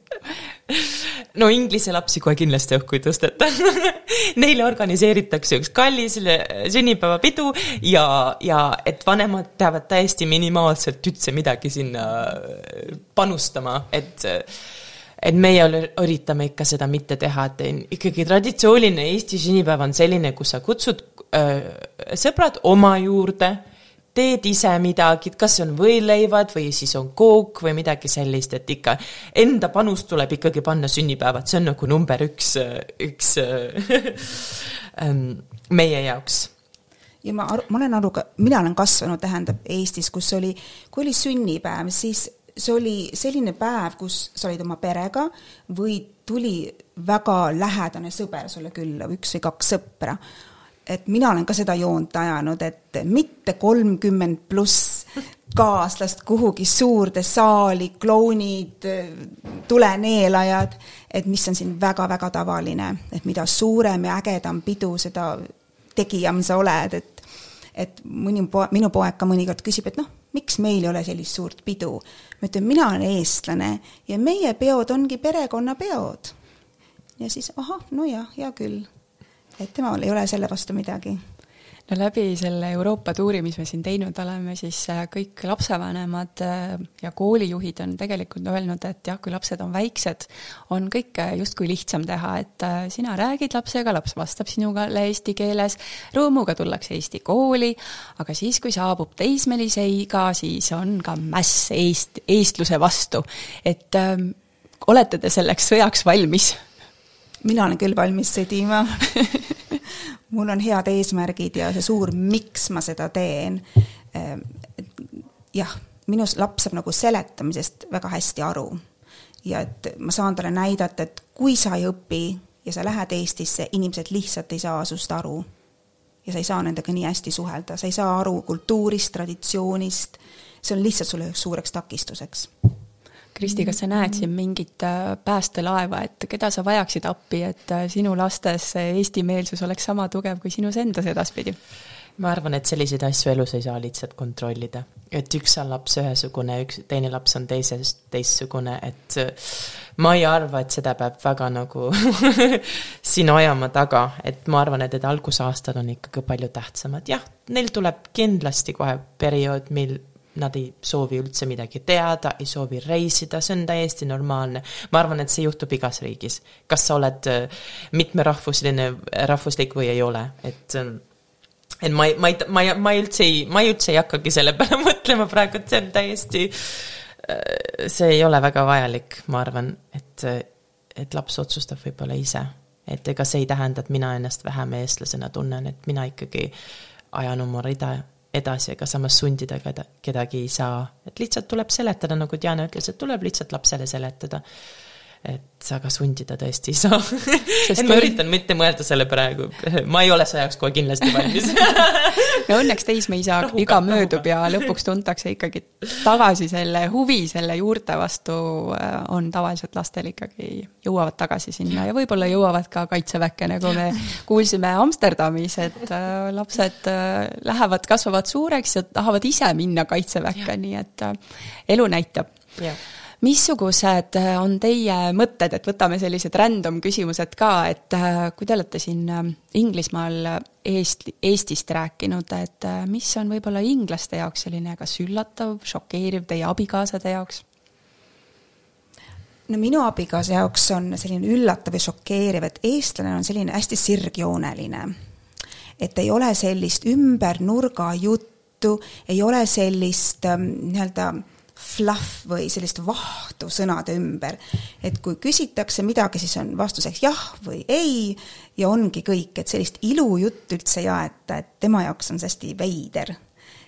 <laughs> no Inglise lapsi kohe kindlasti õhku ei tõsteta. <laughs> Neile organiseeritakse üks kallis sünnipäevapidu ja, ja et vanemad peavad täiesti minimaalselt üldse midagi sinna panustama, et et meie üritame ikka seda mitte teha, et ikkagi traditsiooniline Eesti sünnipäev on selline, kus sa kutsud öö, sõbrad oma juurde teed ise midagi, kas on võileivad või siis on kook või midagi sellist, et ikka enda panus tuleb ikkagi panna sünnipäevad, see on nagu number üks, üks <laughs> ähm, meie jaoks. Ja ma aru, ma olen aru, mina olen kasvanud, tähendab, Eestis, kus oli, kui oli sünnipäev, siis see oli selline päev, kus sa olid oma perega või tuli väga lähedane sõber sulle külla, üks või kaks sõpra et mina olen ka seda joont ajanud, et mitte kolmkümmend pluss kaaslast kuhugi suurde saali, klounid, tuleneelajad, et mis on siin väga-väga tavaline, et mida suurem ja ägedam pidu, seda tegijam sa oled, et et mõni po-, minu poeg ka mõnikord küsib, et noh, miks meil ei ole sellist suurt pidu. ma ütlen, mina olen eestlane ja meie peod ongi perekonnapeod. ja siis ahah, no jah, hea küll et temal ei ole selle vastu midagi no läbi selle Euroopa tuuri, mis me siin teinud oleme, siis äh, kõik lapsevanemad äh, ja koolijuhid on tegelikult öelnud, et jah, kui lapsed on väiksed, on kõike justkui lihtsam teha, et äh, sina räägid lapsega, laps vastab sinuga eesti keeles, rõõmuga tullakse eesti kooli, aga siis, kui saabub teismelise iga, siis on ka mäss eest, eestluse vastu. et äh, olete te selleks sõjaks valmis? Mina olen küll valmis sõdima <laughs> mul on head eesmärgid ja see suur, miks ma seda teen. Ehm, jah, minu laps saab nagu seletamisest väga hästi aru. ja et ma saan talle näidata, et kui sa ei õpi ja sa lähed Eestisse, inimesed lihtsalt ei saa sinust aru. ja sa ei saa nendega nii hästi suhelda, sa ei saa aru kultuurist, traditsioonist, see on lihtsalt sulle suureks takistuseks Kristi, kas sa näed siin mingit äh, päästelaeva, et keda sa vajaksid appi, et äh, sinu lastes see eestimeelsus oleks sama tugev kui sinus endas edaspidi? ma arvan, et selliseid asju elus ei saa lihtsalt kontrollida. et üks on laps ühesugune, üks, teine laps on teisest teistsugune, et äh, ma ei arva, et seda peab väga nagu <laughs> siin ajama taga, et ma arvan, et need algusaastad on ikkagi palju tähtsamad, jah, neil tuleb kindlasti kohe periood, mil nad ei soovi üldse midagi teada, ei soovi reisida, see on täiesti normaalne. ma arvan, et see juhtub igas riigis. kas sa oled äh, mitmerahvusline, rahvuslik või ei ole, et ähm, et ma ei, ma ei, ma ei, ma ei üldse ei, ma ei üldse ei hakkagi selle peale <laughs> mõtlema praegu, et see on täiesti, äh, see ei ole väga vajalik, ma arvan, et, et laps otsustab võib-olla ise. et ega see ei tähenda, et mina ennast vähem eestlasena tunnen, et mina ikkagi ajan oma rida edasi, aga samas sundida keda, kedagi ei saa. et lihtsalt tuleb seletada, nagu Diana ütles, et tuleb lihtsalt lapsele seletada et aga sundida tõesti ei saa. ma üritan mitte mõelda selle praegu, ma ei ole sõjaks kohe kindlasti valmis <laughs> no õnneks teismeisa iga möödub ja lõpuks tuntakse ikkagi tagasi selle huvi selle juurte vastu äh, on tavaliselt lastel ikkagi, jõuavad tagasi sinna ja võib-olla jõuavad ka kaitseväkke, nagu me kuulsime Amsterdamis, et äh, lapsed äh, lähevad, kasvavad suureks ja tahavad ise minna kaitseväkke, nii et elu näitab. Yeah missugused äh, on teie mõtted, et võtame sellised random küsimused ka, et äh, kui te olete siin äh, Inglismaal Eest, Eestist rääkinud, et mis on võib-olla inglaste jaoks selline kas üllatav, šokeeriv teie abikaasade jaoks? no minu abikaasa jaoks on selline üllatav ja šokeeriv, et eestlane on selline hästi sirgjooneline. et ei ole sellist ümber nurga juttu, ei ole sellist ähm, nii-öelda äh, fluff või sellist vahtu sõnade ümber. et kui küsitakse midagi, siis on vastuseks jah või ei ja ongi kõik, et sellist ilujuttu üldse ei aeta, et tema jaoks on see hästi veider.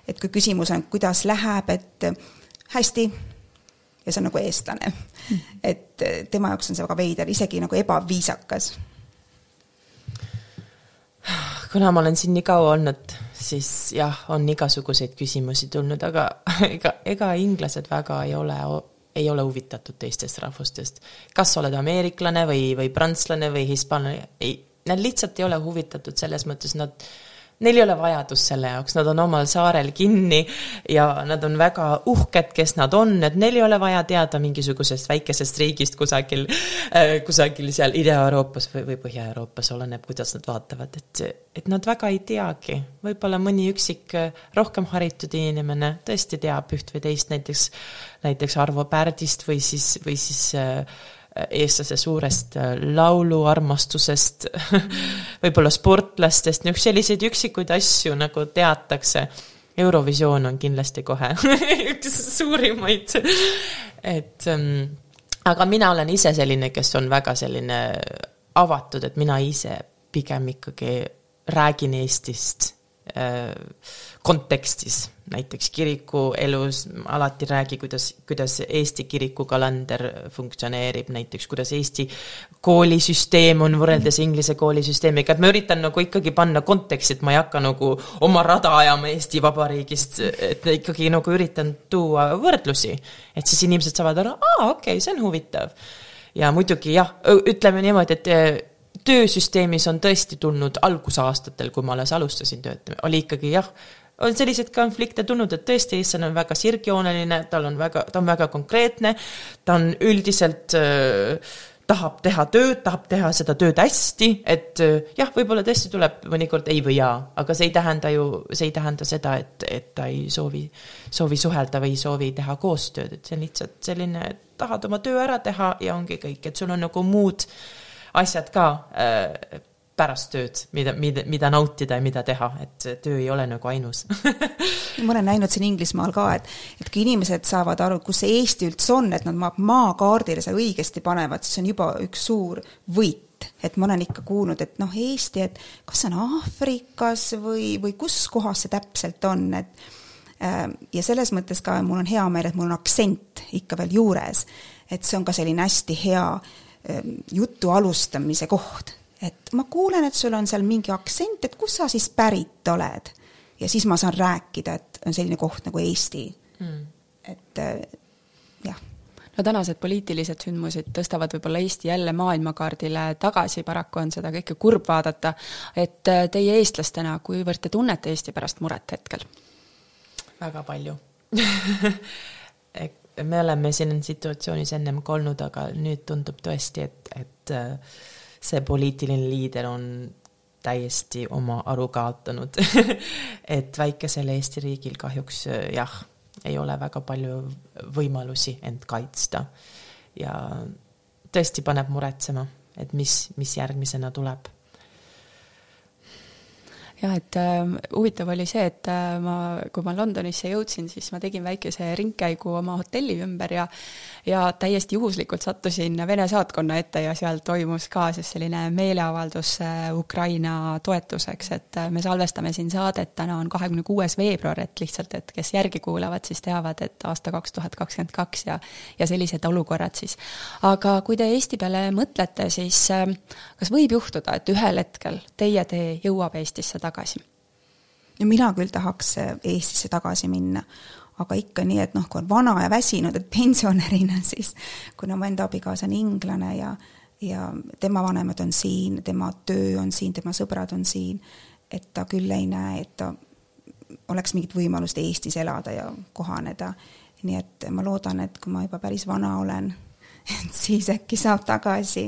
et kui küsimus on, kuidas läheb, et hästi, ja see on nagu eestlane. et tema jaoks on see väga veider, isegi nagu ebaviisakas. kuna ma olen siin nii kaua olnud siis jah, on igasuguseid küsimusi tulnud, aga <laughs> ega, ega inglased väga ei ole, ei ole huvitatud teistest rahvustest. kas sa oled ameeriklane või, või prantslane või hispaanlane, ei, nad lihtsalt ei ole huvitatud selles mõttes, nad neil ei ole vajadust selle jaoks, nad on omal saarel kinni ja nad on väga uhked, kes nad on, et neil ei ole vaja teada mingisugusest väikesest riigist kusagil äh,, kusagil seal Ida-Euroopas või, või Põhja-Euroopas, oleneb, kuidas nad vaatavad, et, et nad väga ei teagi. võib-olla mõni üksik äh, rohkem haritud inimene tõesti teab üht või teist, näiteks, näiteks Arvo Pärdist või siis, või siis äh, eestlase suurest äh, lauluarmastusest <laughs> võib-olla sportlastest, niisuguseid selliseid üksikuid asju nagu teatakse. Eurovisioon on kindlasti kohe <laughs> üks suurimaid, et ähm, aga mina olen ise selline, kes on väga selline avatud, et mina ise pigem ikkagi räägin Eestist kontekstis näiteks kirikuelus alati räägi, kuidas, kuidas Eesti kirikukalender funktsioneerib, näiteks kuidas Eesti koolisüsteem on võrreldes Inglise koolisüsteemiga, et ma üritan nagu ikkagi panna konteksti, et ma ei hakka nagu oma rada ajama Eesti Vabariigist, et ikkagi nagu üritan tuua võrdlusi. et siis inimesed saavad aru, aa, okei okay,, see on huvitav. ja muidugi jah, ütleme niimoodi, et töösüsteemis on tõesti tulnud algusaastatel, kui ma alles alustasin töötama, oli ikkagi jah, on selliseid konflikte tulnud, et tõesti, eestlane on väga sirgjooneline, tal on väga, ta on väga konkreetne, ta on üldiselt tahab teha tööd, tahab teha seda tööd hästi, et äh, jah, võib-olla tõesti tuleb mõnikord ei või jaa, aga see ei tähenda ju, see ei tähenda seda, et, et ta ei soovi, soovi suhelda või ei soovi teha koostööd, et see on lihtsalt selline, et tahad oma töö ära teha ja ongi kõik, et sul on nagu muud asjad ka äh, pärast tööd, mida, mida, mida nautida ja mida teha, et töö ei ole nagu ainus <laughs> ma olen näinud siin Inglismaal ka, et, et kui inimesed saavad aru, kus see Eesti üldse on, et nad maakaardile selle õigesti panevad, siis on juba üks suur võit et ma olen ikka kuulnud, et noh, Eesti, et kas see on Aafrikas või, või kus kohas see täpselt on, et äh, ja selles mõttes ka mul on hea meel, et mul on aktsent ikka veel juures. et see on ka selline hästi hea äh, jutu alustamise koht et ma kuulen, et sul on seal mingi aktsent, et kust sa siis pärit oled. ja siis ma saan rääkida, et on selline koht nagu Eesti mm.. et äh, jah. no tänased poliitilised sündmused tõstavad võib-olla Eesti jälle maailmakaardile tagasi, paraku on seda kõike kurb vaadata. et äh, teie eestlastena, kuivõrd te tunnete Eesti pärast muret hetkel? väga palju <laughs> me oleme siin situatsioonis ennem ka olnud, aga nüüd tundub tõesti, et, et äh, see poliitiline liider on täiesti oma aru kaotanud <laughs> et väikesel Eesti riigil kahjuks jah, ei ole väga palju võimalusi end kaitsta. ja tõesti paneb muretsema, et mis, mis järgmisena tuleb jah, et äh, huvitav oli see, et äh, ma, kui ma Londonisse jõudsin, siis ma tegin väikese ringkäigu oma hotelli ümber ja ja täiesti juhuslikult sattusin Vene saatkonna ette ja seal toimus ka siis selline meeleavaldus äh, Ukraina toetuseks, et äh, me salvestame siin saadet, täna on kahekümne kuues veebruar, et lihtsalt, et kes järgi kuulavad, siis teavad, et aasta kaks tuhat kakskümmend kaks ja ja sellised olukorrad siis. aga kui te Eesti peale mõtlete, siis äh, kas võib juhtuda, et ühel hetkel teie tee jõuab Eestisse tagasi? Tagasi? no mina küll tahaks Eestisse tagasi minna, aga ikka nii, et noh, kui on vana ja väsinud, et pensionärina, <laughs> siis kuna mu enda abikaasa on inglane ja ja tema vanemad on siin, tema töö on siin, tema sõbrad on siin, et ta küll ei näe, et ta oleks mingit võimalust Eestis elada ja kohaneda. nii et ma loodan, et kui ma juba päris vana olen, <laughs> et siis äkki saab tagasi,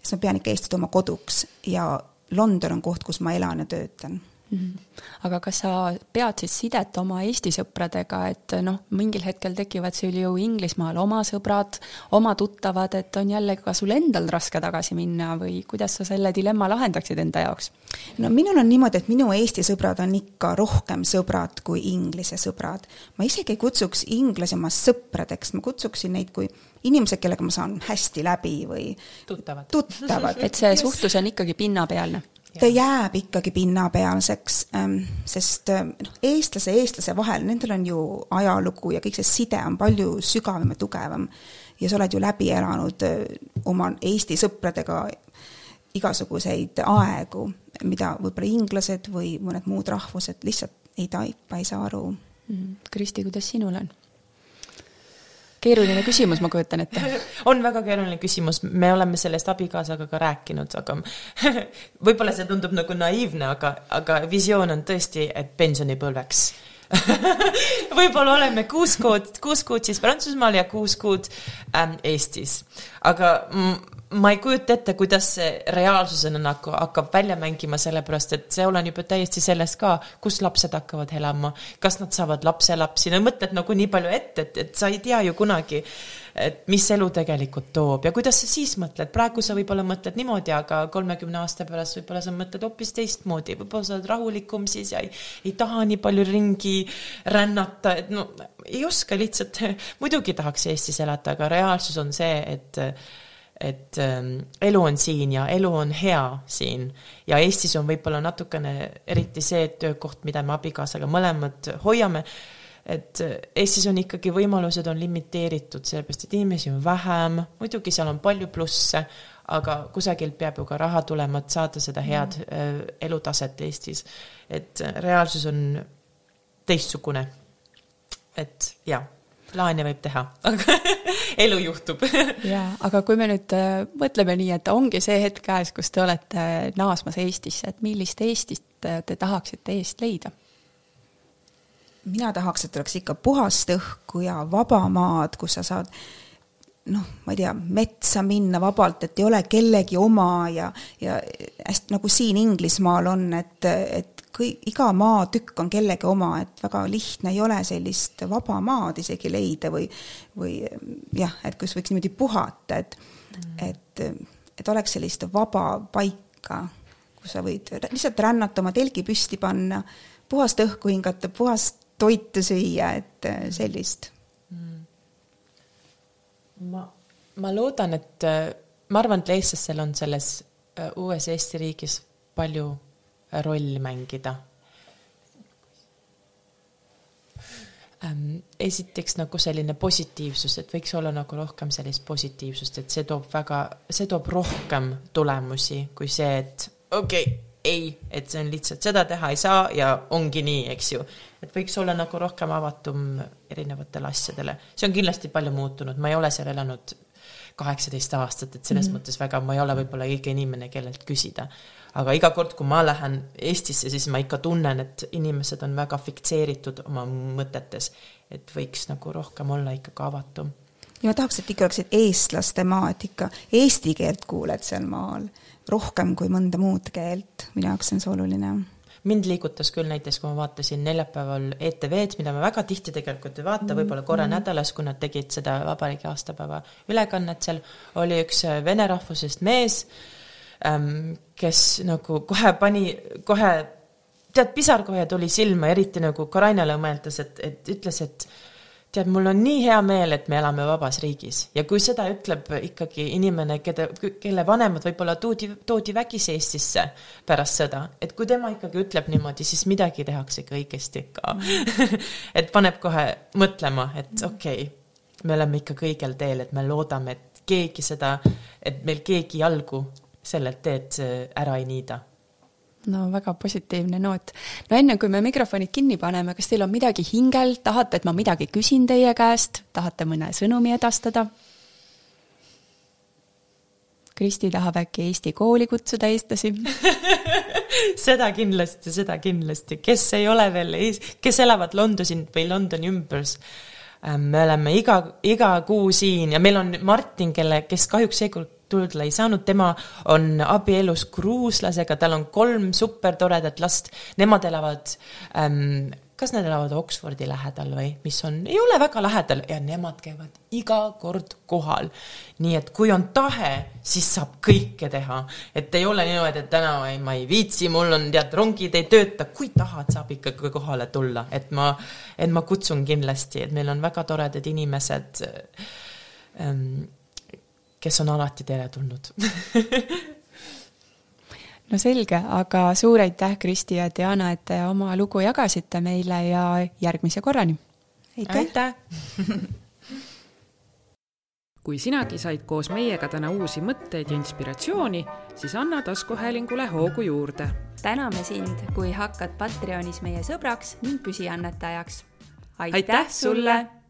sest ma pean ikka Eestit oma koduks ja London on koht, kus ma elan ja töötan Mm -hmm. aga kas sa pead siis sidet oma Eesti sõpradega, et noh, mingil hetkel tekivad sul ju Inglismaal oma sõbrad, oma tuttavad, et on jälle ka sul endal raske tagasi minna või kuidas sa selle dilemma lahendaksid enda jaoks? no minul on niimoodi, et minu Eesti sõbrad on ikka rohkem sõbrad kui Inglise sõbrad. ma isegi ei kutsuks inglasi oma sõpradeks, ma kutsuksin neid kui inimesed, kellega ma saan hästi läbi või tuttavad, tuttavad. et see suhtlus on ikkagi pinnapealne ta jääb ikkagi pinnapealseks, ähm, sest noh, eestlase ja eestlase vahel, nendel on ju ajalugu ja kõik see side on palju sügavam ja tugevam. ja sa oled ju läbi elanud äh, oma Eesti sõpradega igasuguseid aegu, mida võib-olla inglased või mõned muud rahvused lihtsalt ei taipa, ei saa aru. Mm. Kristi, kuidas sinul on? Keeruline küsimus, ma kujutan ette. <laughs> on väga keeruline küsimus, me oleme sellest abikaasaga ka rääkinud, aga <laughs> võib-olla see tundub nagu naiivne, aga, aga visioon on tõesti, et pensionipõlveks. <laughs> Võib-olla oleme kuus kuud, kuus kuud siis Prantsusmaal ja kuus kuud ähm, Eestis, aga ma ei kujuta ette, kuidas see reaalsusena nagu hakkab välja mängima, sellepärast et see oleneb ju täiesti sellest ka, kus lapsed hakkavad elama, kas nad saavad lapselapsi, no mõtled nagu nii palju ette, et, et sa ei tea ju kunagi, et mis elu tegelikult toob. Ja kuidas sa siis mõtled, praegu sa võib-olla mõtled niimoodi, aga kolmekümne aasta pärast võib-olla sa mõtled hoopis teistmoodi, võib-olla sa oled rahulikum siis ja ei, ei taha nii palju ringi rännata, et no ei oska lihtsalt, <laughs> muidugi tahaks Eestis elada, aga reaalsus on see, et et ähm, elu on siin ja elu on hea siin ja Eestis on võib-olla natukene eriti see töökoht, mida me abikaasaga mõlemad hoiame, et äh, Eestis on ikkagi võimalused on limiteeritud, sellepärast et inimesi on vähem, muidugi seal on palju plusse, aga kusagilt peab ju ka raha tulema, et saada seda head mm. äh, elutaset Eestis. et äh, reaalsus on teistsugune. et jah plaane võib teha, aga <laughs> elu juhtub. <laughs> jaa, aga kui me nüüd äh, mõtleme nii, et ongi see hetk käes, kus te olete naasmas Eestisse, et millist Eestist äh, te tahaksite eest leida? mina tahaks, et oleks ikka puhast õhku ja vaba maad, kus sa saad noh, ma ei tea, metsa minna vabalt, et ei ole kellegi oma ja, ja hästi nagu siin Inglismaal on, et, et kõik, iga maatükk on kellegi oma, et väga lihtne ei ole sellist vaba maad isegi leida või, või jah, et kus võiks niimoodi puhata, et mm., et, et oleks sellist vaba paika, kus sa võid lihtsalt rännata, oma telgi püsti panna, puhast õhku hingata, puhast toitu süüa, et sellist mm ma, ma loodan, et äh, ma arvan, et eestlastel on selles äh, uues Eesti riigis palju rolli mängida. Ähm, esiteks nagu selline positiivsus, et võiks olla nagu rohkem sellist positiivsust, et see toob väga, see toob rohkem tulemusi kui see, et okei okay,, ei, et see on lihtsalt seda teha ei saa ja ongi nii, eks ju. et võiks olla nagu rohkem avatum erinevatele asjadele. see on kindlasti palju muutunud, ma ei ole seal elanud kaheksateist aastat, et selles mm -hmm. mõttes väga, ma ei ole võib-olla õige inimene, kellelt küsida. Aga iga kord, kui ma lähen Eestisse, siis ma ikka tunnen, et inimesed on väga fikseeritud oma mõtetes. et võiks nagu rohkem olla ikkagi avatum. ja ma tahaks, et ikka oleksid eestlaste maa, et ikka eesti keelt kuuled seal maal rohkem kui mõnda muud keelt, minu jaoks on see oluline mind liigutas küll näiteks, kui ma vaatasin neljapäeval ETV-d, mida ma väga tihti tegelikult ei vaata võib-olla korra mm. nädalas, kui nad tegid seda vabariigi aastapäeva ülekannet seal, oli üks äh, vene rahvusest mees, ähm, kes nagu kohe pani, kohe tead, pisar kohe tuli silma, eriti nagu Karainale mõeldes, et, et ütles, et tead, mul on nii hea meel, et me elame vabas riigis. Ja kui seda ütleb ikkagi inimene, keda, kelle vanemad võib-olla toodi, toodi vägisi Eestisse pärast sõda, et kui tema ikkagi ütleb niimoodi, siis midagi tehakse ikka õigesti ka. <laughs> Et paneb kohe mõtlema, et okei okay,, me oleme ikkagi õigel teel, et me loodame, et keegi seda, et meil keegi jalgu sellelt teed ära ei niida. No väga positiivne noot. no enne, kui me mikrofonid kinni paneme, kas teil on midagi hingel, tahate, et ma midagi küsin teie käest, tahate mõne sõnumi edastada? Kristi tahab äkki Eesti kooli kutsuda eestlasi. <laughs> Seda kindlasti, seda kindlasti, kes ei ole veel, kes elavad Londonis või Londoni ümbers ähm, me oleme iga, iga kuu siin ja meil on Martin, kelle, kes kahjuks seekord tulla ei saanud, tema on abielus gruuslasega, tal on kolm supertoredat last, nemad elavad ähm, kas nad elavad Oxfordi lähedal või mis on, ei ole väga lähedal ja nemad käivad iga kord kohal. nii et kui on tahe, siis saab kõike teha, et ei ole niimoodi, et täna ei, ma ei viitsi, mul on tead, rongid ei tööta, kui tahad, saab ikkagi kohale tulla, et ma, et ma kutsun kindlasti, et meil on väga toredad inimesed ähm, kes on alati teretulnud <laughs> no selge, aga suur aitäh, Kristi ja Diana, et te oma lugu jagasite meile ja järgmise korrani. aitäh <laughs> kui sinagi said koos meiega täna uusi mõtteid ja inspiratsiooni, siis anna taskuhäälingule hoogu juurde. täname sind, kui hakkad Patreonis meie sõbraks ning püsiannetajaks. aitäh sulle